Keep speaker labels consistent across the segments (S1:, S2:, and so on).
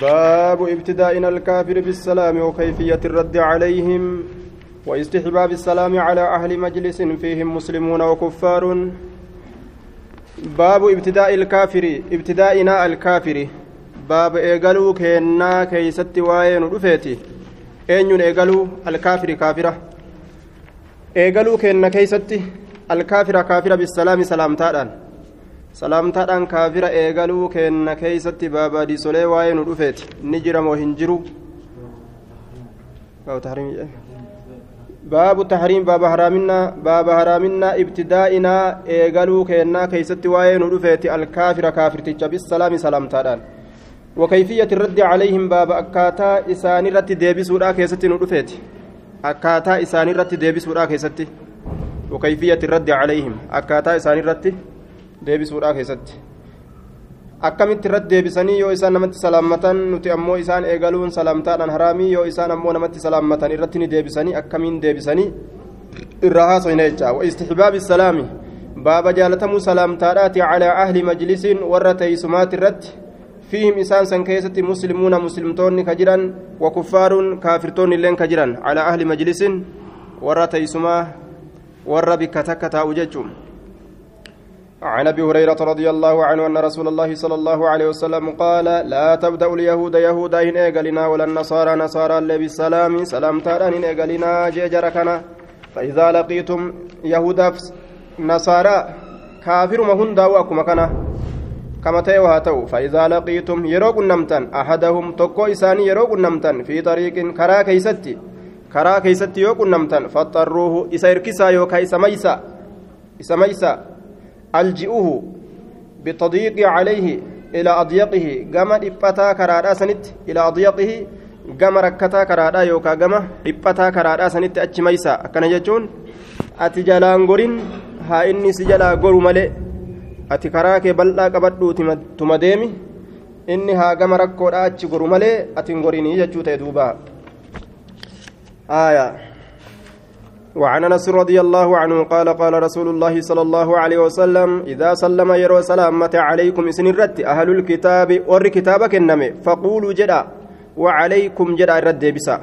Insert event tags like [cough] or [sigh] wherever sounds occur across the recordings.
S1: باب ابتدائنا الكافر بالسلام وكيفية الرد عليهم واستحباب السلام على أهل مجلس فيهم مسلمون وكفار باب ابتداء الكافر ابتدائنا الكافر باب إيقالوا كينا كيست واين رفيتي أين إيقالوا الكافر كافرة إيقالوا كينا كيست الكافر كافرة بالسلام سلام تاران salaamtaadhaan kaafira eegaluu kenna keeysatti baabadiisolee waa'ee nu dhufeeti ni jira moo hin jiru baabu tahriim baaba haraaminaa baaba haraaminaa ibtidaa'inaa eegaluu kennaa keeysatti waa'ee nu dhufeeti alkaafira kaafirticha bisalaami salaamtaadhaan وكيفية الرد عليهم باب أكاتا إساني رت ديبسودا كيستي ندفت أكاتا إساني رت ديبسودا كيستي وكيفية الرد عليهم أكاتا إساني رت deebisuudha keessatti akkamitti irratti deebisanii yoo isaan namatti salaammatan nuti ammoo isaan eegaluun salaamtaadhaan haraamii yoo isaan ammoo namatti salaammatan irratti ni deebisanii akkamiin deebisanii irraa haasoyna jecha waistixbaabi salaami baaba jaalatamuu salaamtaadhaati calaa ahli majlisiin warra teeysumaati irratti fiihim isaan san keessatti muslimuuna muslimtoonni ka jiran wakuffaarun kaafirtoonni illeen ka jiran calaa ahli majlisiin warra teeysumaa warra bikka takka taa'u jechuun عن أبي هريرة رضي الله عنه أن رسول الله صلى الله عليه وسلم قال لا تبدا اليهود يهودا ان اجلنا ولا النصارى نصارى الا بالسلام سلام تاران ان اجلنا جيجركنا فإذا لقيتم يهودا نصارى كافر ما هن داواكم كنا كما تيوا هاتو فإذا لقيتم يرو نمتن أحدهم تكو إساني يرو نمتن في طريق كرا كيستي. كرا كيستي يو نمتن فاضطروه اسيركسا يوكا اسميسا اسميسا alji'uhu bitadiiqi calayhi ilaa adyaqihi. Gama dhiphataa karaadhaa sanitti ilaa adyaqihi. Gama rakkataa karaadhaa yookaan gama dhiphataa karaadhaa sanitti achi maysa. Akkana jechuun ati jalaan gorin haa inni si jalaa goru malee ati karaa kee bal'aa qabadhuu tuma deemi. Inni haa gama rakkoodhaa achi goru malee ati hin jechuu ta'e duuba. Aayaa وعن انس رضي الله عنه قال قال رسول الله صلى الله عليه وسلم إذا سلم يرو سلامة عليكم إسن الرد؟ أهل الكتاب ور كتابك النمي. فقولوا جدا وعليكم جدا الرد بسا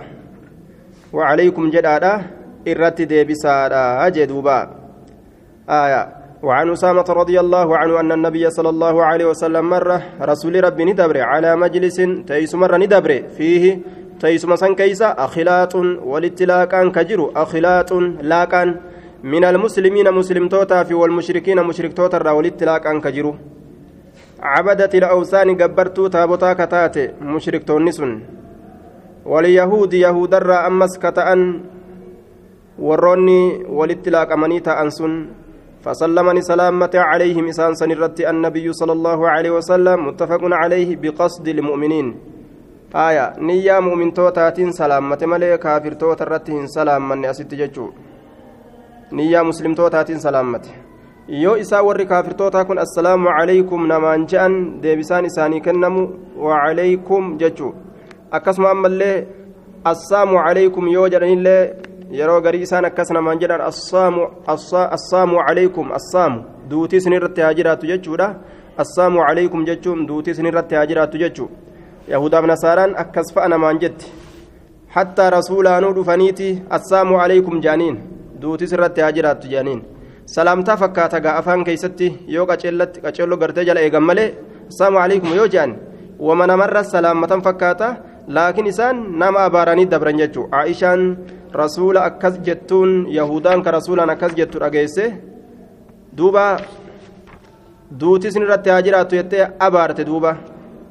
S1: وعليكم جدا الرد ديبسا جدوبا آية. وعن أسامة رضي الله عنه أن النبي صلى الله عليه وسلم مرة رسول ربي ندبر على مجلس تيس مرة ندبر فيه teeysuma san keeysa akhilaatun walitti laaqaan ka jiru akhilaatun laaqaan min almuslimiina muslimtootaa fi walmushrikiina mushriktoota irraa walitti laaqaan ka jiru cabadati la'awsaani gabbartuu taabotaa ka taate mushriktoonni sun walyahuudi yahudarraa ammas ka ta'an warroonni walitti laaqamanii ta'an sun فسلمني سلامة عليهم إسان سنرت النبي صلى الله عليه وسلم متفق عليه بقصد المؤمنين aya niyyaa mu'mintootaatiin salaammate malee kaafirtoota irratti hin salaammanne asitti jechuu. Niyyaa muslimtootaatiin salaammate. Yoo isaa warri kaafirtootaa kun assalaamu calaykum namaan je'an deebisaan isaanii kennamu wacalaykum jechuu. Akkasuma ammallee assaamu calaykum yoo jedhanillee yeroo garii isaan akkas namaan jedhan assaamu calaykum assaamu duutii isinirratti haa jiraattu jechuudha. Assaamu calaykum jechuun duutii isinirratti haa jiraattu jechuu yahudaaf nasaaraan akkas fa'a namaan jetti. Hattaa rasuulaanuu dhufaniiti assaamu alaykum jaaniin. Duutis irratti haa jiraattu jaaniin. Salaamtaa fakkaata gaa afaan keeysatti yoo qaceellatti qaceelloo gartee jala eegan malee assaamu alaykum yoo jean wama namarra salaammatan fakkaata laakiin isaan nama abaaranii dabran jechuu. Aishaan rasuula akkas jettuun yahudaan ka rasuulaan akkas jettu dhageesse duuba duutis irratti haa jiraattu jettee abaarte duuba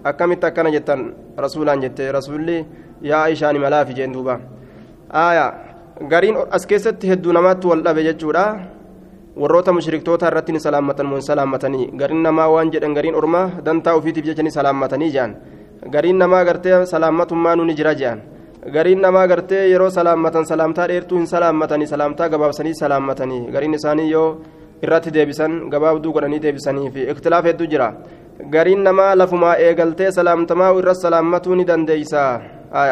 S1: akkamitti akkana jettan rasuulaan jette rasuulli yaa ishaani malaafi jeen duuba aayaa gariin as keessatti hedduu namaatti wal dhabe jechuudha warroota mushriktoota irratti ni salaammatan moo hin salaammatanii gariin namaa waan jedhan gariin ormaa dantaa ofiitiif jecha ni salaammatanii jedhan gariin namaa gartee salaammatummaa nu ni jira jedhan gariin namaa gartee yeroo salaammatan salaamtaa dheertuu hin salaammatanii salaamtaa gabaabsanii salaammatanii gariin isaanii yoo irratti deebisan gabaabduu godhanii deebisanii fi ikhtilaaf hedduu jira gariin namaa lafumaa eegaltee salaamtamaa irra salaammatuu ni dandeeysa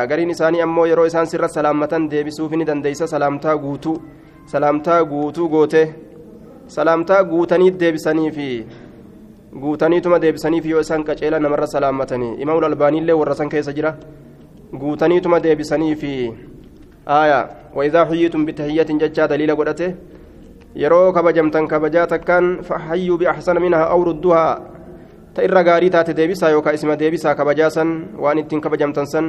S1: gariin isaanii ammoo yeroo isaan sirra salaammatan deebisuuf ni dandeeysa salaamtaa guutuu salaamtaa guutuu goote salaamtaa guutanii deebisanii fi guutaniituma deebisaniif yoo isaan qaceela namarra salaammatanii imaamul albaaniillee warra san keessa jira guutaniituma deebisaniifi aya waidaa xuyyiitum bitahiyyatin jechaa daliila godhate yeroo kabajamtan kabajaa takkaan fahayyuu biaxsana minhaa aw ta irra gaarii taate deebisaa yookaan isima deebisaa kabajaa san waan ittiin kabajamtan san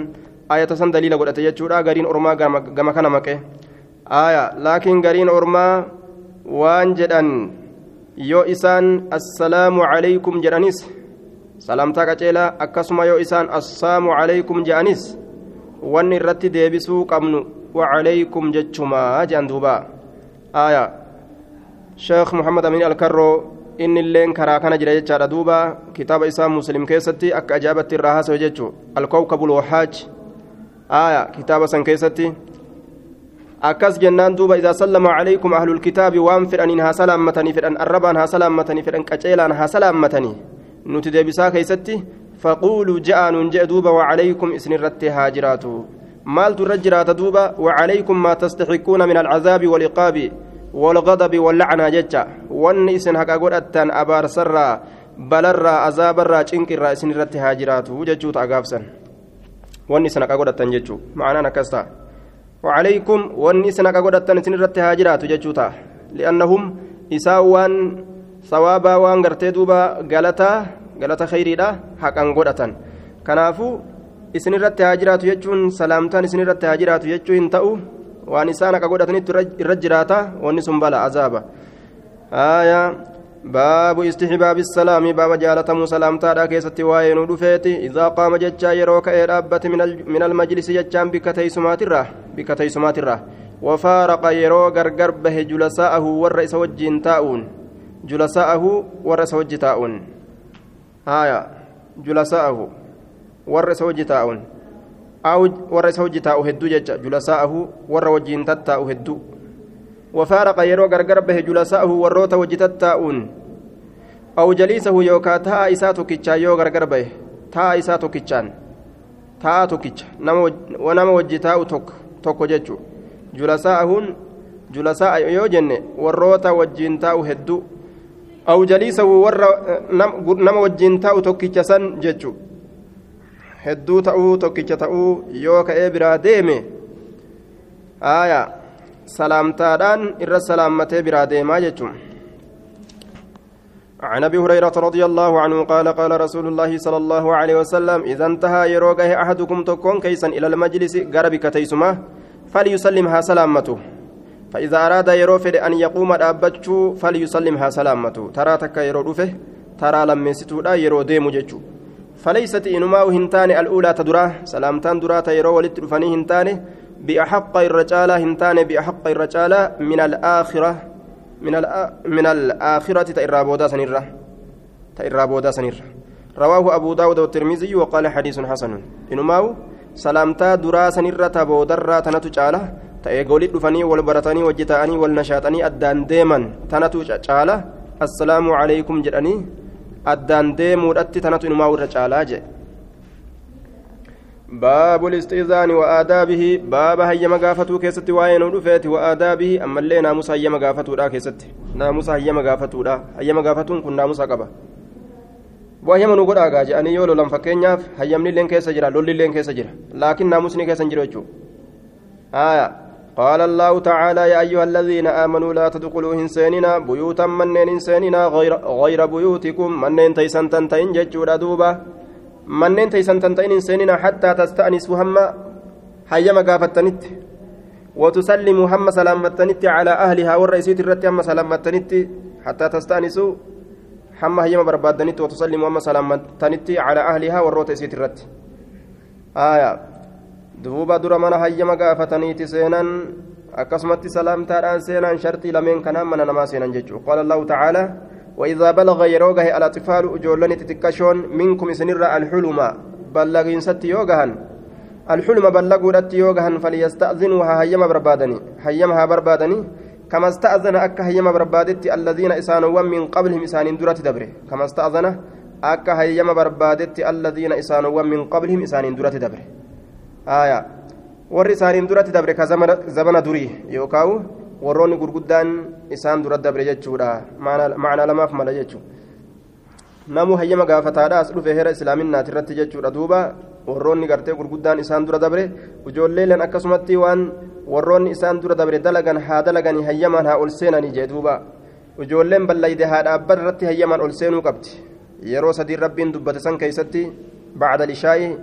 S1: ayata san daliila godhate jechuudha gariin ormaa gama kana maqe aya laakiin gariin ormaa waan jedhan yoo isaan assalaamu calaykum jedhanis salaamtaa qaceelaa akkasuma yoo isaan assaamu calaykum jedhanis wanni irratti deebisuu qabnu wacalaykum jechumaa jedhan duuba aya sheekh muhammad amin alkarroo inni illeen karaa kana jira jechaadha duuba kitaaba isaa muslim keessatti akka ajaa'ibatti irraa haasawe jechuu alkawkabul wahaaj aya kitaaba san keessatti akkas jennaan duuba idaa sallama calaykum ahlul kitaabi waan fedhaniin haa salaammatanii fedhan arrabaan haa salaammatanii fedhan qaceelaan haa salaammatanii nuti deebisaa keeysatti faquuluu ja'a nuun je'e duuba wacalaykum isin irratti haa jiraatu maaltu irra jiraata duuba wacalaykum maa tastaxiquuna min alcazaabi waliqaabi والغضب واللعنة جتا وأن إسن حقا قدتان أبار سرا بلرا أزابرا چنكرا إسن رت هاجرات وججوت أقافسا وأن إسن حقا قدتان ججو معنا نكستا. وعليكم. وأن إسن حقا قدتان إسن رت هاجرات ججوتا لأنهم إساوان ثوابا وان قرتي دوبا غلطا غلطا خيري دا حقا قدتان كنافو إسن رت هاجرات ججون سلامتان إسن رت هاجرات ججو انتأو waan isaan akka godhatanitti irra jiraata wanni sun bala azaaba aayaa baabu istixbaabi salaami baaba jaalatamuu salaamtaadha keessatti waa'ee nu dhufeeti idaa qaama jechaa yeroo ka'ee dhaabbate min almajlisi jechaan bikka teeysumaatirra bikka teeysumaatirra wafaaraqa yeroo gargar bahe julasaa'ahu warra isa wajjiin taa'uun julasaa'ahu warra isa wajji taa'uun aayaa julasaa'ahu warra isa wajji taa'uun warra isa hojii taa'u hedduu jecha julasaa'ahu warra wajjiin tattaa'u hedduu wafaaraqa yeroo gargar bahe julasaa'ahu warroota wajji tattaa'uun aw jaliisahu yookaa ta'a isaa tokkichaan yoo gargar bahe ta'a isaa tokkichaan ta'a tokkicha nama wajji taa'u tokko jechuu julasaa'ahuun julasaa'a yoo jenne warroota wajjiin taa'u hedduu aw jaliisahu warra nama wajjiin taa'u tokkicha san jechuu hedduu ta'uu tokkicha ta'uu yoo ka'ee biraa deeme aaya salaamtaadhaan irra salaammatee biraa deemaa jechuun. عن ابي هريره رضي الله عنه قال قال رسول الله صلى الله عليه وسلم اذا انتهى يروغه احدكم تكون كيسا إلى المجلس غربك تيسما فليسلمها سلامته فاذا اراد يروفد ان يقوم دابچو فليسلمها سلامته ترى تك يرو ترى لمسيتو دا يرو ديمو جچو فليست إنما هنتان الأولى تدرا سلامتان درا تيرو ولت رفني هنتان. بأحق الرجالة هنتان بأحق الرجالة من الآخرة من من الآخرة تيرابودا سنيرة. تيرابودا سنيرة. رواه أبو داود والترمذي وقال حديث حسن. إنما سلامتا درا سنيرة تبودرا تنتو جالة ta'ee golii dhufanii wal baratanii wajji ta'anii wal nashaatanii addaan deeman tanatu caala assalaamu addaan deemuudhatti tanatu inumaa irra caalaa jedhe باب الاستئذان وآدابه باب هيما غافتو كيستي واين ودفيت وآدابه أما اللي ناموس هيما غافتو دا كيستي ناموس هيما غافتو دا هيما غافتون كن ناموس قبا وهيما نقول آغا جاني يولو لم فكينياف هيمني لين كيسا جرا لولي لين كيسا جرا لكن ناموسني كيسا جرا آية قال الله تعالى يا أيها الذين آمنوا لا تدخلوا إنساننا بيوتا منين إنساننا غير, غير بيوتكم. منين تيسن تنتين ججورا دوبا منين تيسن تنتين إنساننا حتى تستأنسوا هم هيما قافتنت. وتسلموا هم سلامتنت على أهلها والرئيسية الرتي هم سلامتنت حتى تستأنسوا هم هيما بربادنت. وتسلموا هم سلامتنت على أهلها والرئيسية الرتي. آية. Duuba dura mana hayyama gaafataniiti seenan akkasumatti salaamtaadhaan seenan shartii lameen kanaan mana namaa seenan jechuudha qaala allahu ta'ala وإذا بلغ يروغه الأطفال أجولن تتكشون منكم سنر الحلم بلغين ست يوغهن الحلم بلغوا رت يوغهن فليستأذنوا هيما بربادني هيمها بربادني كما استأذن أكا هيما بربادت الذين إسانوا من قبلهم إسان درة دبره كما استأذن أكا هيما بربادت الذين إسانوا من قبلهم إسان درة دبره aya. Warri isaaniin duratti dabre ka zabana durii yookaan warroonni gurguddaan isaan dura dabre jechuudha. Macnaa lamaaf mala jechuudha namuu hayyama gaafataadhaas dhufe hera islaaminaati irratti jechuudha. Duuba warroonni gartee gurguddaan isaan dura dabre ijoolleelen akkasumatti waan warroonni isaan dura dabre dalagan haa dalaganii hayyamaan haa ol seenanii jee duuba. Ijoolleen ballayde haa dhaabban irratti hayyamaan ol seenuu qabdi. Yeroo sadiin rabbiin dubbate san keeysatti bacda lishaa'i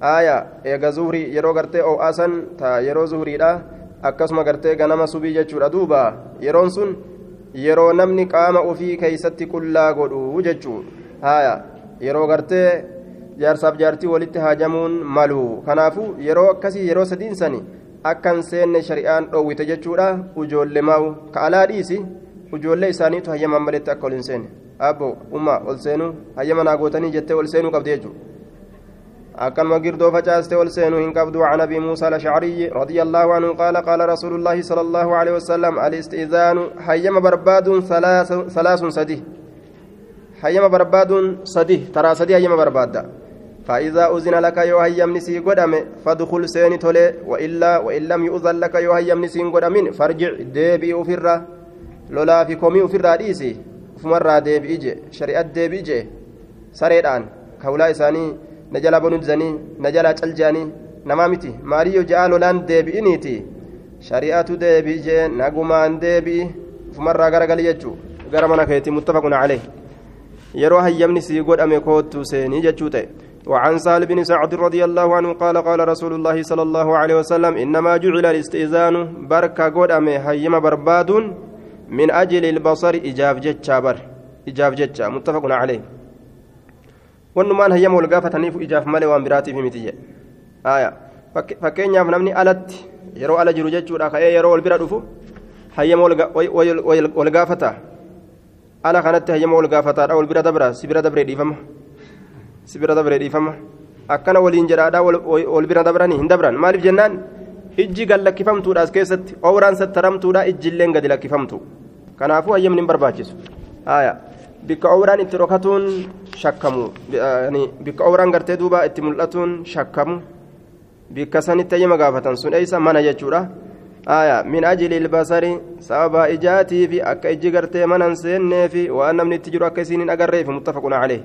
S1: aaya eega zuhrii yeroo gartee oo'aasan ta yeroo zuhriidha. Akkasuma gartee ganama subii jechuudha duuba. Yeroon sun yeroo namni qaama ofii keeysatti qullaa godhu jechuu. Haya yeroo gartee jaarsaaf jaartii walitti haajamuun malu. Kanaafu yeroo akkasii yeroo sadiinsani akkan seenne shari'aan dhoowwite jechuudha. Ujoollee maa'u. Ka alaa dhiisi ujoollee isaaniitu hayyaman maletti akka ol hin seenne. Abbo umma ol seenuu hayyama naa gootanii jettee ol seenuu qabdi jechuudha أكن مجردو فجاست والسين إن قبضوا عن أبي موسى الأشعري رضي الله عنه قال قال رسول الله صلى الله عليه وسلم الاستئذان حيما برباد ثلاث ثلاث سدي حيما برباد سدي ترى سدي حيما برباد. فإذا أذن لك يو هيمني سي قدام فادخل سيني تولي وإلا وإن لم يؤذن لك يو هيمني سي قدام فارجع ديبي أفرا لولا في كومي أفرا ديسي فمرة ديبي إجي شريعة ديبي إجي سريدان كولا إساني na jala bonudzanii na jala caljaanii namaa miti maaliyyoo ja'a lolaan deebi'iniiti shari'atu deebi'i jee nagumaan deebi'i ufumarraa garagali jechuu gara mana keetii muttafaqun calee yeroo hayyamni sii godhame koottu seenii jechuu ta'e وعن سهل بن سعد رضي الله عنه قال قال رسول الله صلى الله عليه وسلم إنما جعل الاستئذان بركة قد أمي برباد من أجل البصر إجاب جتشا بر إجاب جتشا متفق عليه wannumaan hayyama wal gaafataniif ijaaf malee waan biraatiif miti jedhe fakkeenyaaf namni alatti yeroo ala jiru jechuudha ka'ee yeroo wal bira dhufu hayyama wal gaafata ala kanatti hayyama wal gaafataadha wal bira dabra si bira dabree dhiifama si bira dabree dhiifama akkana waliin jedhaadha wal bira dabranii hin dabran maaliif jennaan ijji gad lakkifamtuudhaas keessatti owraan sattaramtuudha ijjiilleen gadi lakkifamtu kanaafuu hayyamni hin barbaachisu bikka owraan itti dhokatuun shakkamu bikka owraan gartee duuba itti mul'atuun shakkamu bikka sanitti hayyama gaafatan sun eeysa mana jechuudha aya min ajli ilbasari sababa ijaatii fi akka ijji gartee manan seennee fi waan namni itti jiru akka isiin hin agarreef muttafaqun caleh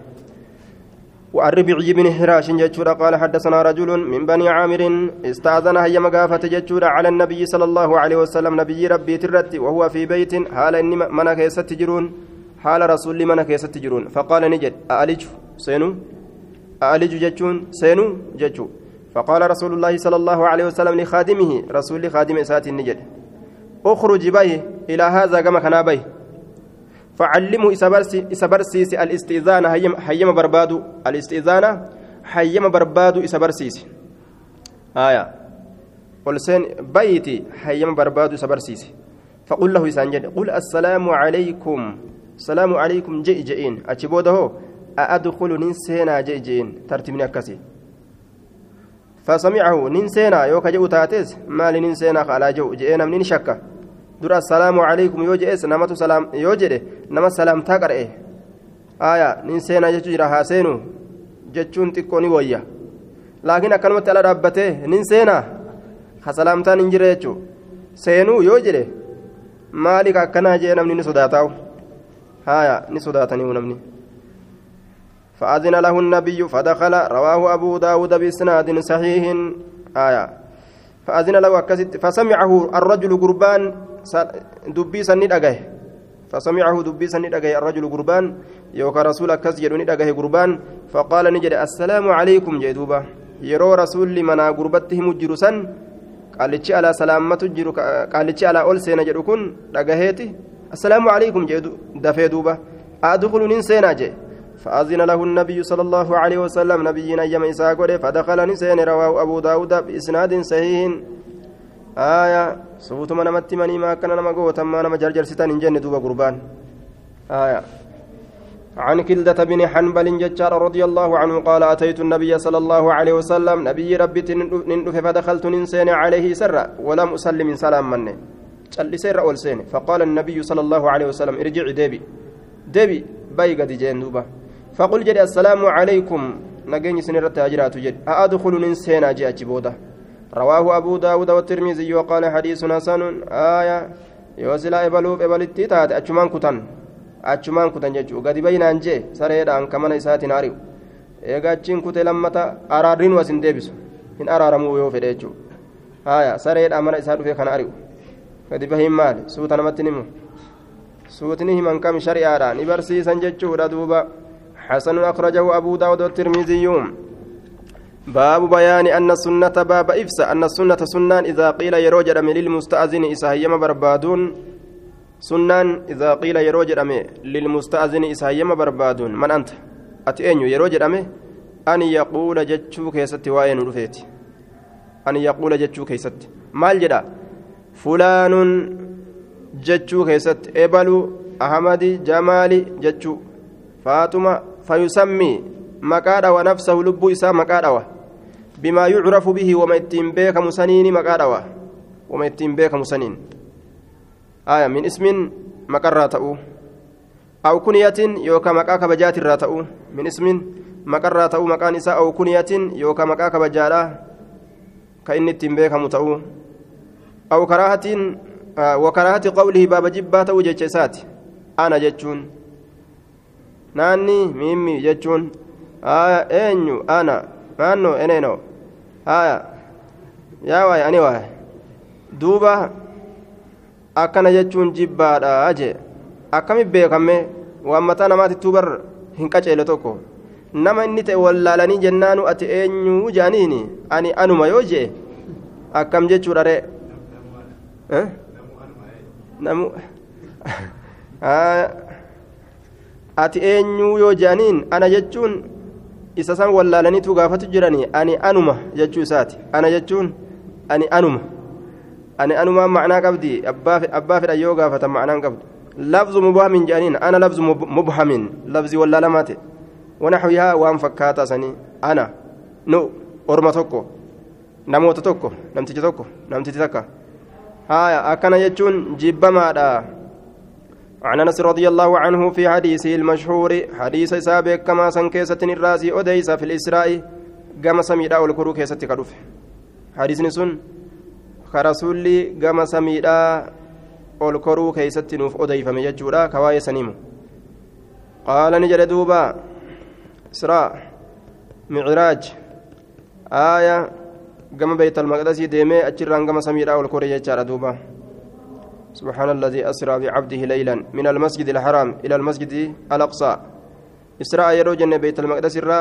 S1: وعن ربيع بن هراش جتشورا قال حدثنا رجل من بني عامر استأذن هيا مقافة جتشورا على النبي صلى الله عليه وسلم نبي ربي ترتي وهو في بيت حال إني منك يستجرون حال رسول من كيست جرون. فقال نجد أألج سينو؟ أألج جتشون؟ سينو؟ جتشو. فقال رسول الله صلى الله عليه وسلم لخادمه رسول خادم إسات النجد أخرج به إلى هذا كما كان به فعلمه إسبرسيس الاستئذان حيم بربادو الاستئذان حيم بربادو إسبرسيس. آية. قل سين بيتي حيم بربادو إسبرسيس. فقل له إسانجد قل السلام عليكم. Salaamu calaykum je'i je'iin achi booda hoo a'adkhulu nin seenaa je'i je'iin tartibni akkasi. فسمعه نين سينا يو كجو تاتيس مال نين سينا خالا جو جئنا من شكا در السلام عليكم يو جئس نمت سلام يو جئ نما سلام إيه آية نين سينا جتو جرا هاسينو جتشون تكوني ويا لكن أكلمت على ربته نين سينا خسلامتان انجري جتشو سينو يو جئ مالك أكنا جئنا من صداتاو هايا نسوداتني ونمني. فأذن له النبي فدخل رواه أبو داود بإسناد صحيح. آية. فأذن له أكست فسمعه الرجل قربان دبي سني أجاه. فسمعه دبي سني أجاه الرجل قربان يوكا رسول أكس يدوني أجاه قربان فقال نجد السلام عليكم جدوبا يرو رسول لمنا قربته مجرسا qaalichi alaa salaammatu jiru qaalichi alaa ol seena jedhu kun dhagaheeti السلام عليكم دفي دوبا أدخل نسينا جي فأذن له النبي صلى الله عليه وسلم نبينا يم إساء فدخل نسين رواه أبو داود بإسناد صحيح آية صوت من نمت مني ما كان نما قوة ما نما جرجر ستان جنة دوبا قربان آية عن كلدة بن حنبل ججار رضي الله عنه قال أتيت النبي صلى الله عليه وسلم نبي ربي نندف فدخلت ننسين عليه سرا ولم أسلم سلام منه callisee irra ol seene faqaala annabiyyu sala allahu alehi wasalam irjici deebi deebi bayi gadi jeen duuba faqul jedhe assalaamu calaykum nageenyi isin irratti haa jiraatu jedhe a adkulu nin seenaa jee achi booda رواه أبو داود والترمذي وقال حديث حسن آية يوزلا إبلوب إبلتي تات أجمان كتن gadi bahinaan jee sareedhaan kamana isaatiin ari'u eegaa achiin kutee lammata araarriin was hin deebisu hin araaramuu yoo fedhe jechuudha haaya sareedhaan mana isaa dhufee kana ari'u gadi bahiin maali? Suuta namatti himu suutni himan kam shari'aadhaan ni barsiisan jechuudha duuba. حسن أخرجه أبو داود والترمذي باب بيان أن السنة باب إفسا أن السنة سنان إذا قيل يروج من للمستأذن إسهيم بربادون سنان إذا قيل يروج للمستأذن إسهيم بربادون من أنت أتي أنيو يروج أن يقول جتشو كيست وين رفيت أن يقول جتشو كيست مال جدا فلان جتشو كيست إبلو أحمد جمالي جتشو فاطمة فيسمي مكادا ونفسه لب إسا مكادا بما يعرف به وما يتم بيك مسنين مكادا وما يتم بيك مسنين آية من اسم مكرا تأو أو كنية يوكا مكاك بجات الراتأو من اسم مكرا تأو مكان إسا أو كنية يوكا مكاك بجالا كإن التم بيك متأو أو كراهة آه وكراهة قوله باب جبات وجيتشسات أنا jechuun haya eenyu ana naannoo eneeno haya yaa waay ani waay duuba akkana jechuun jibbaadha jee akkami beekame waan mataa namaatittuu bar hin qaceele tokko nama inni ta'e wallaalanii jennaanu ati eenyu jaaniini ani anuma yoo jee akkam jechuudha ree namu [laughs] ati eenyuu yoo jedhaniin ana jechuun isa san wallaalaniitu gaafatu jiranii ani anuma jechuu isaati. Ana jechuun ani anuma. Ani anumaan macnaa qabdi. Abbaa fedha yoo gaafatan macnaan qabdu. Lafzu mubhamin jedhaniin ana lafzu mubhamin. Lafzi wallaalamaate wanaxwihaa waan fakkaataa sanii ana nu orma tokko namoota tokko namticha tokko namtichi takka haya akkana jechuun jibbamaadha عن أنس رضي الله عنه في حديثه المشهور حديث سابق كما سنكيسة الراسي أديس في الإسراء قام سميدا والكرو كيسة كدوف. حديث نسون كرسولي قام سميدا والكرو كيسة نوف أديف ميجورا كواي سنيم. قال نجد دوبا إسراء معراج آية قام بيت المقدس ديمي أجران قام سميدا والكرو يجارة دوبا سبحان الذي أسرى بعبده ليلا من المسجد الحرام إلى المسجد الأقصى إسراء يروجن بيت المقدس الرا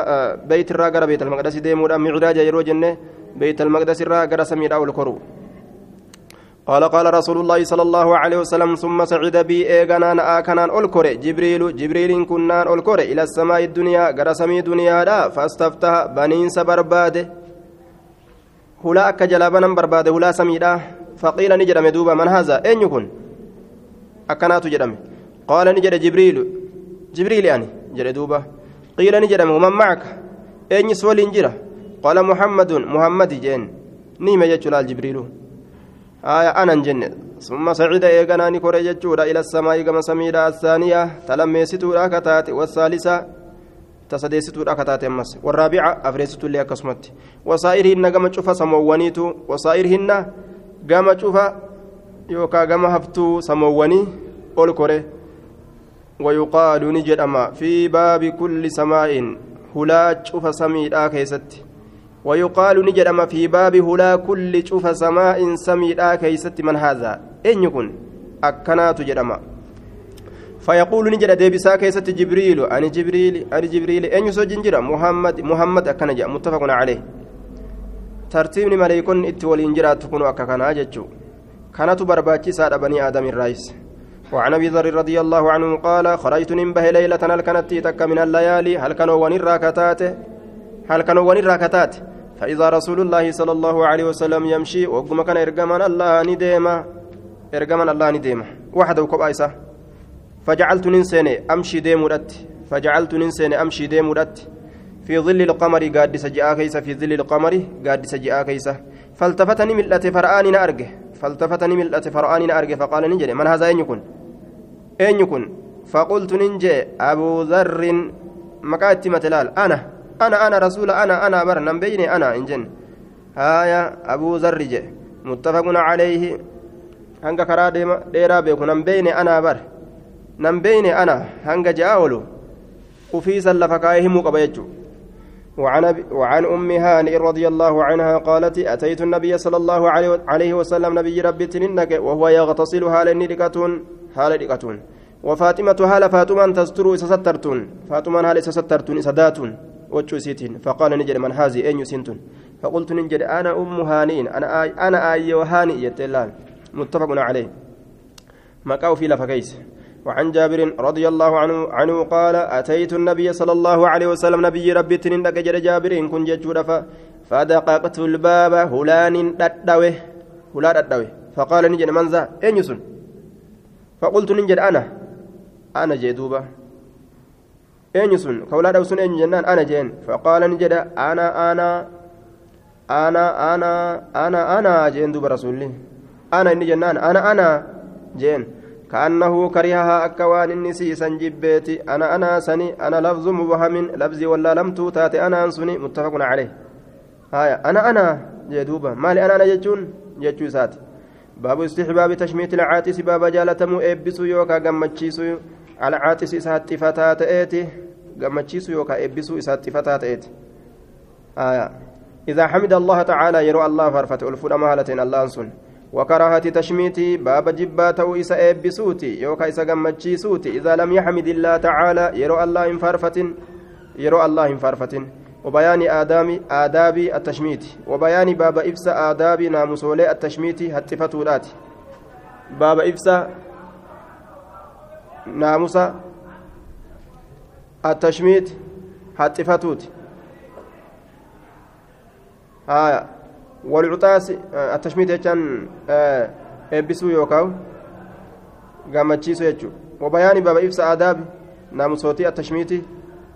S1: بيت الرا غرا بيت المقدس ديمودا معراج يروجن بيت المقدس الرا غرا سميدا والكرو قال قال رسول الله صلى الله عليه وسلم ثم صعد بي ايغنان اكنان اولكور جبريل جبريل كنان اولكور إلى السماء الدنيا غرا سمي دنيا دا فاستفتح بنين سبرباد هلا اكجلابنا برباد هلا سميدا فقيل نجرم دوبا من هذا أين يكون أكنات جرم قال نجر جبريل جبريل يعني جر دوبا قيل نجرم ومن معك أين يسول جرا قال محمد محمد جين نيم يجلال جبريل آية أنا جنة ثم صعد إيغاناني كوري جتشورا إلى السماء كما سميدا الثانية تلميستورا كتات والثالثة تسديستورا كتات أمس والرابعة أفريستو لي أكسمت وصائرهن كما تشوف سموانيتو وصائرهن gama cufa yookaan gama haftuu samoowwanii ol kore wayuqaalu ni jedhama fi baabi kulli samaa'in hulaa cufa samiidhaa keessatti ni jedhama fi baabi hulaa kulli cufa samaa'in samiidhaa keessatti man haadhaa eenyu kun akkanaatu jedhama فيقول نجد ديبسا كيست جبريل. أنا جبريل أنا جبريل. أن يسجن جرا محمد محمد أكن جاء. متفق عليه. maleeykonni itti waliin jiraattu kun akka kanaa jechuu kanatu barbaachisaadha banii aadam irraayis وعن أبي ذر رضي الله عنه قال خرجت ننبه ليلة. هل كانت تك من الليالي؟ هل كانوا ونر راكتات هل كانوا ونر راكتات فإذا رسول الله صلى الله عليه وسلم يمشي وقم كان إرجمان الله نديما إرجمان الله نديما وحده كبايسة فجعلت ننسين أمشي ديمودت. فجعلت ننسين أمشي ديمودت. في ظل القمر قاد كيس في ظل القمر قاد سجاء كيس. فالتفتني ملأت فرآني نأرجه. فالتفتني ملأت فرآني نأرجه. فقال نجري من هذا أين يكون؟ أين يكون؟ فقلت ننجي أبو ذر مكاتي متلال. أنا أنا أنا رسول أنا أنا بر نبيني أنا إنجن. هايا أبو ذر متفق عليه. karaa dheeraa beeku nan beeyne anaa bar nan beeyne ana hanga ja'a oolu ufiisan lafa kaa'ee himuu qaba jechuudha. وعن وعن أم هانئ رضي الله عنها قالت أتيت النبي صلى الله عليه وسلم نبي ربي تننك وهو يغتسل هال نيركتون هال نيركتون وفاطمة هال فاطمة تستر سترتون. فاطمة هال سترتون سداتون وجو سيتين. فقال نجد من هذه أين يسنتون فقلت نجد أنا أم هانئ أنا آي أنا آي وهانئ يتلال متفق عليه. مكاو في لفكيس وعن جابر رضي الله عنه عنه قال أتيت النبي صلى الله عليه وسلم نبي ربي تنين جابر إن كن ججود فدققت الباب هلان ددوه هلا ددوه. فقال نجد من ذا؟ أين يسن؟ فقلت نجد أنا. أنا جدوبة أين يسن؟ كولا دوسن أين جنان؟ أنا جين فقال نجد أنا أنا. أنا أنا. أنا أنا جين دوب رسولي أنا إني جنان. أنا أنا جين كأنه كرهها أكوان النسي سنجبيتي أنا أنا سني أنا لفظ مبهم لفظي ولا لم توتات. أنا أنسني متفق عليه. هايا أنا أنا جدوبة. مالي أنا أنا جتون جتو سات باب استحباب تشميت العاتس. باب جالتمو إبسو يوكا قمتشيسو على عاتس إسات فتات إيتي. قمتشيسو يوكا إبسو إسات فتات إيتي. آية. إذا حمد الله تعالى يرى الله فرفت ألفون أمهلة الله أنسن وكراهة تشميتي باب جبات إسا إبسوتي يوكا إسا قمتشيسوتي إذا لم يحمد الله تعالى يرى الله انفرفة يرى الله انفرفة وبيان آدام آداب التشميت وبيان باب إفسا آداب ناموسولي التشميت هتفتولات باب إفسا ناموسا التشميت هتفتوت آية. والعطاس التشميت يجان eebbisuu yookaan gammachiisuu jechuudha wabayaani baaba ibsa aadaabi naamusootii attashmiitii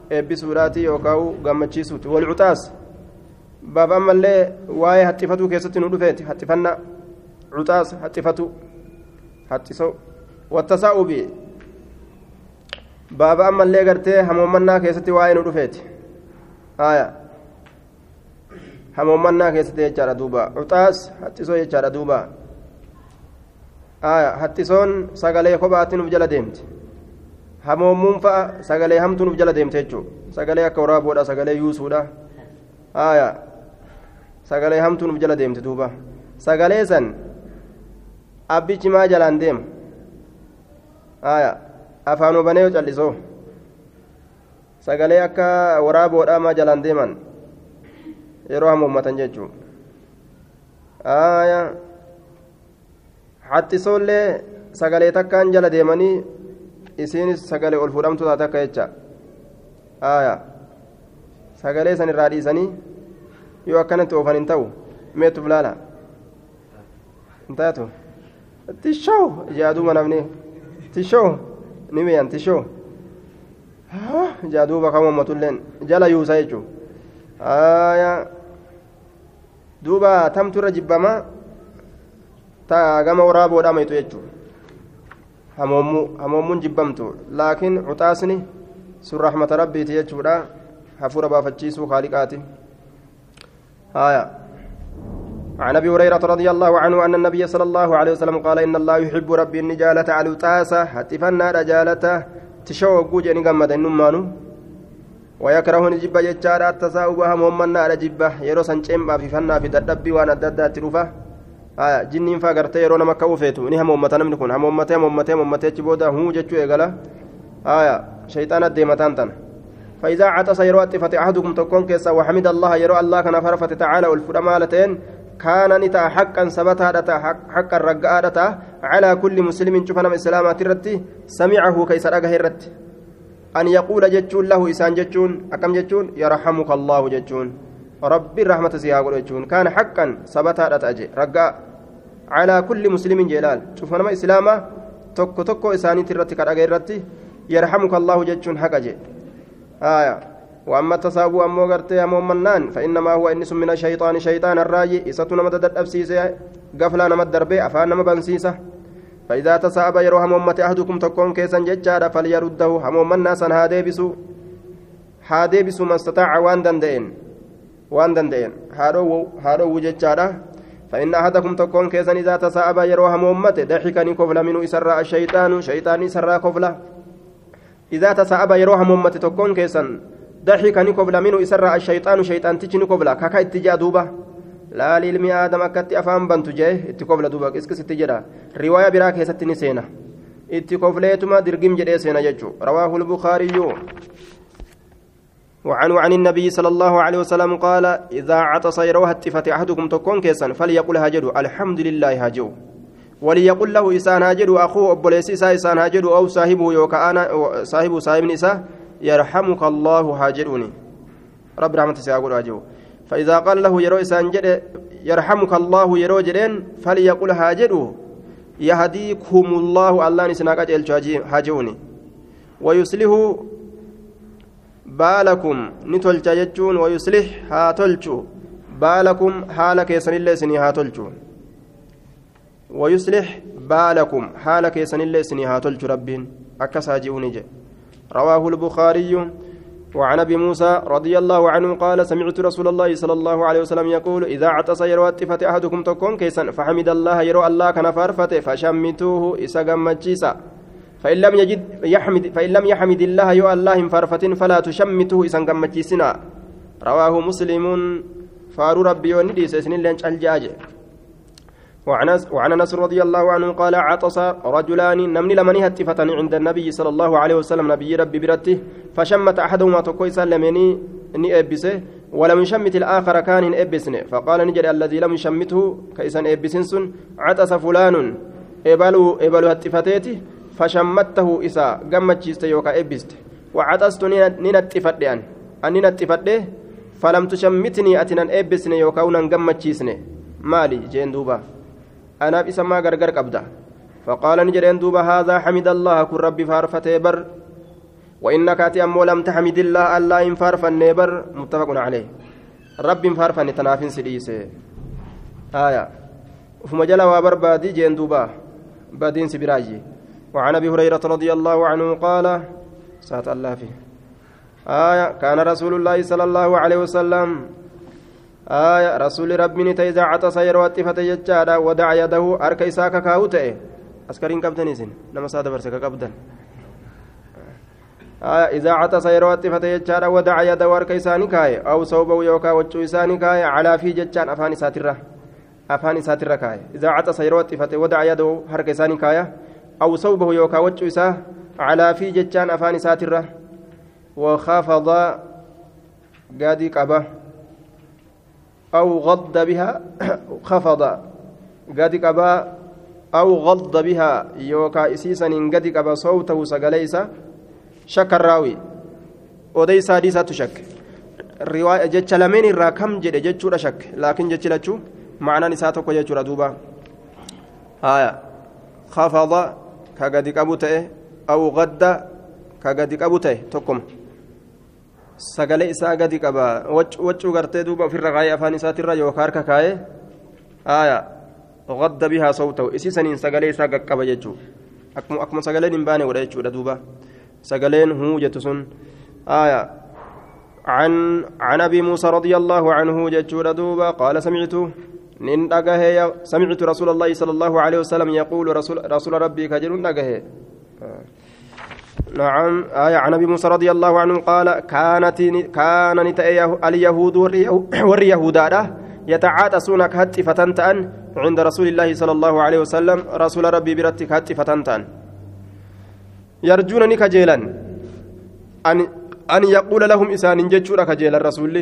S1: eebbisuudhaati yookaan gammachiisuuti walcuxaas baaba ammallee waa'ee haxxifatuu keessatti nu dhufeeti haxxifannaa cuxaas haxxifatu haxxisoo wattasaa'ubi baaba ammallee gartee hamoomannaa keessatti waa'ee nu dhufeeti aayaa hamoomannaa keessatti jechaadha duuba cuxaas haxxisoo jechaadha duuba aayaa haxxisoon sagalee kophaatti nuuf jala deemti hamoommuun fa'a sagalee hamtuu nuuf jala deemte jechuudha sagalee akka waraaboodha sagalee yuusuudha sagalee hamtuu nuuf jala deemte duuba sagalee san abbichi maa jalaan deema afaan yoo callisoo sagalee akka waraaboodhaa maa jalaan deeman yeroo hamoommatan jechuudha aayaa haxxisoollee sagalee takkaan jala deemanii isiinis sagalee ol fuudhamtu taate akka jecha sagalee san irraa dhiisanii yoo akkanatti oofan hin ta'u meetuuf laala hin taatu tishoo jaaduuma namni tishoo ni miyan tishoo jaaduuba kan uummatulleen jala yuusa jechuudha duuba tamtu irra jibbamaa taa gama waraaboodhaa maytu jechuudha hamoommuun jibbamtu laakiin cuxaasni sun rahmata rabbiiti jechuudha hafuura baafachiisuu haaliqaati haya عن ابي هريره رضي الله عنه ان النبي صلى الله عليه وسلم قال ان الله يحب ربي النجالة على التاسة هتفنا رجالته تشوق جني قمد النمانو ويكره نجب جتشارا التساؤب هم من نار جبة. يرو سنچم في فنا في ددبي وأنا ددا تروفه jinniin faa gartee yeroo nama akka ufeetu ni hamoommata namni kun hamoommatee hamoommatee hamoommatee achi booda huu jechuu eegala haya shayxaana deemataan tana فإذا عطس يرو أطفت أحدكم تكون كيسا وحمد الله يرو الله كان فرفت تعالى والفرما لتين كان نتا حقا ثبتا دتا حقا رقا دتا على كل مسلم شوفنا من سلامة الرتي سمعه كيس رقه الرت أن يقول جتشون له إسان جتشون أكم جتشون؟ يرحمك الله جتشون. ربي الرحمة سيها جتشون. كان حقا ثبتا دتا أجي رقا على كل مسلم جلال. شوفنا ما إسلامة توكو توكو إساني ترتي كرقه الرتي يرحمك الله جتشون حق أجي آية. وأما التسابو أمو غرتي أمو منان فإنما هو إنس من الشيطان شيطان الراجي. إساتو نمد الأبسيسة قفلا نمد دربي أفان نمد بنسيسة فإذا تسابى يروح أمتي أحدكم تكون كيسا ججارا فليرده. همو منا سن هاديبسو هاديبسو ما استطاع وان دندئن. وان دندئن. هارو ججارا فإن أحدكم تكون كيسا إذا تسابى يروح أمتي ضحكني كفلا منه إسراء الشيطان. شيطاني سرا كفلا إذا تسأب يروح ممة تكون كيسا. ضحك نكبل منه إسرع الشيطان. شيطان تيجي نكبل كاكا اتجاه دوبة لا للمي آدم أكت أفهم بنت جاه اتكبل دوبة إسكس اتجاه رواية براك هي ستني سينة اتكبليتما درقم جدي سينة يجو رواه البخاري وعنه عن النبي صلى الله عليه وسلم قال إذا عطس يروها اتفت أحدكم تكون كيسا فليقل هاجدوا الحمد لله هاجوا وليقل له إسان هاجدوا أخوه أبوليس إسان هاجدوا أو صاحبه يوكا أنا صاحبه صاحب نساء يرحمك الله هاجروني رب رحمة سيقول هاجروا فإذا قال له يرو إسان جد يرحمك الله يرو جدين فليقل هاجروا يهديكم الله الله نسناك أجل هاجروني ويسله baalakum ni tolcha jechuun wayuslih haa tolchu baalakum haala keessanillee isinii haa tolchu wayuslih baalakum haala keessanillee isinii haa tolchu rabbiin akkas haa ji'uuni jedhe رواه البخاري وعن أبي موسى رضي الله عنه قال سمعت رسول الله صلى الله عليه وسلم يقول إذا عطس يروى الطفة أحدكم تكون كيسا فحمد الله يروى الله كان فارفته فشمتوه اسا فإن لم يجد يحمد فإن لم يحمد الله يو الله فرفة فلا تشمته إسان رواه مسلم. فارو ربي وندي سنين لنش الجاج وعن انس رضي الله عنه قال عطس رجلان نمني لمن هتفة عند النبي صلى الله عليه وسلم نبي ربي برته فشمت أحدهما تكويسا لمني اني أبسه ولم يشمت الآخر كان أبسنه. فقال نجري الذي لم يشمته كيسا ابسنسن عطس فلان ابلو إبلو هتفتيتي فشمته إسا قمتشيست يوكا إبست وعطست ننتفد أن أن ننتفد فلم تشمتني أتنا إبسن يوكا ونن قمتشيسن مالي جين دوبا. أنا بسما غرغر قبدا فقال نجرين دوبا هذا حمد الله كن ربي فارفته بر. وإنك أتي أمو لم تحمد الله ألا إن فارفن بر. متفق عليه. ربي فارفن تنافن سديسه آية. وفما جلا وبربادي جين دوبا بادين سبراجي. وعن أبي هريرة رضي الله عنه قال سات الله فيه. آية. كان رسول الله صلى الله عليه وسلم آية رسول ربي إذا عطس يروى الطفة يجادا ودع يده أرك إساك كاوتئ أسكرين كبتن إسن نما سادة برسك كبتن آية إذا عطس يروى الطفة يجادا ودع يده أرك إساني كاي أو صوبه يوكا وجو إساني كاي على في ججان أفاني ساترة أفاني ساترة كاي. إذا عطس يروى الطفة ودع يده أرك إساني أو صوبه يوكا وجه إساه على في جتان أفان ساترة وخفض قادي قبة أو غض بها [coughs] خفض. قادي قبة أو غض بها. يوكا إسيسا قادي قبة صوته سقليسا شك الراوي. وديس حديثة تشك رواية جتش لمن الرا كم جد جتشورا شك. لكن جتش لتشو معنى نساتك وجتشورا دوبا. آية. خفض. ka gadi qabu ta'e aw gadda ka gadi qabu ta'e tokkuma sagalee isaa gadi qaba waccuu gartee duuba ofirra kaayee afaan isaatirra yookaan harka kaayee aayaa gadda bihaa sawtahu isii saniin sagalee isaa qaqqaba jechuudha akkuma sagaleen hin baane godha jechuudha duuba sagaleen huu jettu sun aayaa عن عن ابي موسى رضي الله عنه جدّ دوبا قال سمعت dhagahe samictu rasuula allahi sala allahu aleyhi wasalam yaquulu rasuula rabbii ka jedhun dhagahe نعم. آية عن أبي موسى رضي الله عنه قال كانت كان اليهود واليهود [clears throat] يتعاطسون كهت فتنتان عند رسول الله صلى الله عليه وسلم. رسول ربي برت كهت فتنتان. يرجونني كجيلا أن أن يقول لهم إسان جتشورا كجيلا الرسول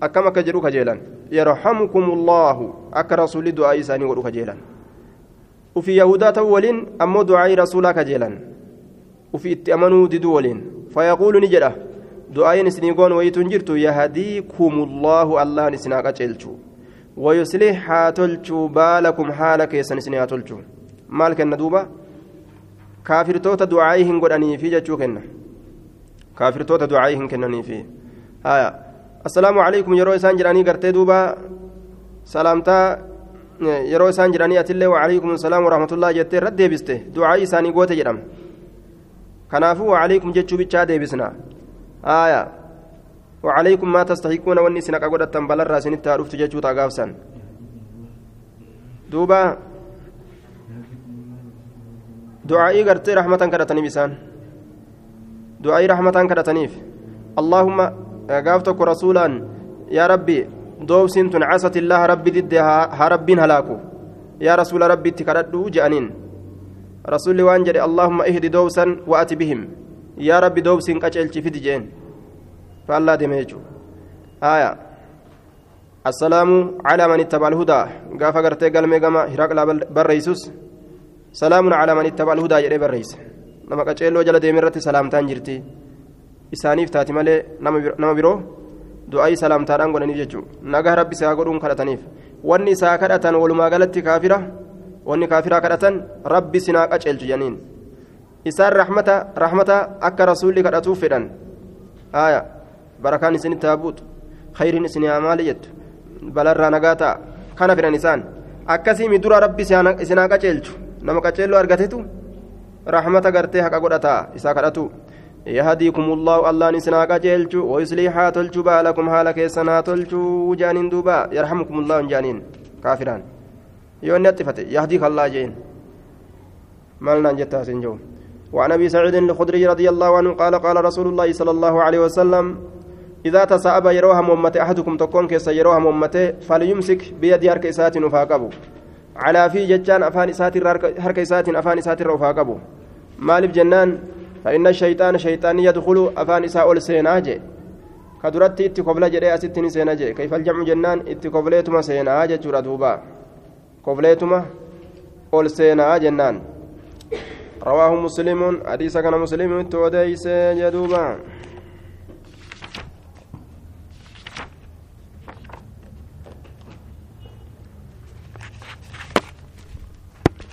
S1: akkam akka jedhu kajeelan yarhamukumullahu akka rasuulli du'aa isaanii godhu kajeelan ufi yahudaa ta'u waliin ammoo du'aa'ii rasuulaa waliin fayaquulu ni jedha du'aayin isinii goon wayituun jirtu yahdiikumullaahu allahan isinaa qaceelchu ويصلح هاتلچو بالكم حالك يسن هاتلچو مال كن دوبا كافر توتا دعائهم قدني في جچو كن كافر توتا دعائهم كنني في آية assalaamu calaykum yeroo isaan jedhanii gartee duuba salaamtaa yeroo isaan jedhanii atillee wacalaykum assalaam warahmatullah jettee irratti deebiste du'aa isaanii goote jedhama kanaafuu wacalaykum jechuu bichaa deebisna aaya wacalaykum maa tastahiquuna wanni isin haqa godhattan balarraa isinitti haa dhuftu jechuu taa gaafsan duuba du'aa'ii gartee rahmatan kadhataniif isaan du'aa'ii rahmataan kadhataniif allaahumma gaaf tokko rasuulaan yaa rabbi doobsiin tun casati illaaha rabbi didde haa rabbiin halaaku yaa rasuula rabbiitti kadhadhuu je'aniin jedhe allaahumma ihdi doobsan wa'ati bihim yaa rabbi doobsiin qaceelchi fidi jeen faallaa deeme jechuudha aayaa assalaamu calaa man ittaba alhudaa gaafa gartee galmee gama hiraqlaa barreeysus salaamun calaa man ittaba alhudaa jedhee barreeyse nama qaceelloo jala deeme irratti salaamtaan jirti isaaniif taati malee nama biroo du'aa'ii salaamtaadhaan godhaniif jechuudha nagaa rabbi isaa godhuun kadhataniif wanni isaa kadhatan walumaa galatti kaafira wanni kaafiraa kadhatan rabbi sinaa qaceelchu janiin isaan rahmata rahmata akka rasuulli kadhatuuf fedhan haaya barakaan isinitti haa buutu khayriin haa maali jettu balarraa nagaa ta'a kana fedhan isaan akkasiimi dura rabbi isinaa qaceelchu nama qaceelloo argatetu rahmata gartee haqa godhataa isaa kadhatu يهديكم الله الله نسنا قجلچو ويصلح تلچو بالكم حالك سنا تلچو جانين دوبا يرحمكم الله جانين كافران يوني اتفت يهديك الله جين. مالنا جتا سنجو. وعن أبي سعيد الخدري رضي الله عنه قال قال رسول الله صلى الله عليه وسلم إذا تساءب يروها ممتي أحدكم تكون كيس يروها ممتي فليمسك بيد هرك إسات وفاقبو على في ججان أفان إسات هرك إسات أفان إسات وفاقبو مالف جنان فإن الشيطان شيطان يدخل أفان إساء السيناجي. كدرت اتقبل جري أستني سيناجي. كيف الجمع جنان؟ اتقبلتما سيناجي جرى قبلتما أول سينا جنان رواه مسلم حديث كان مسلم توديس جدوبا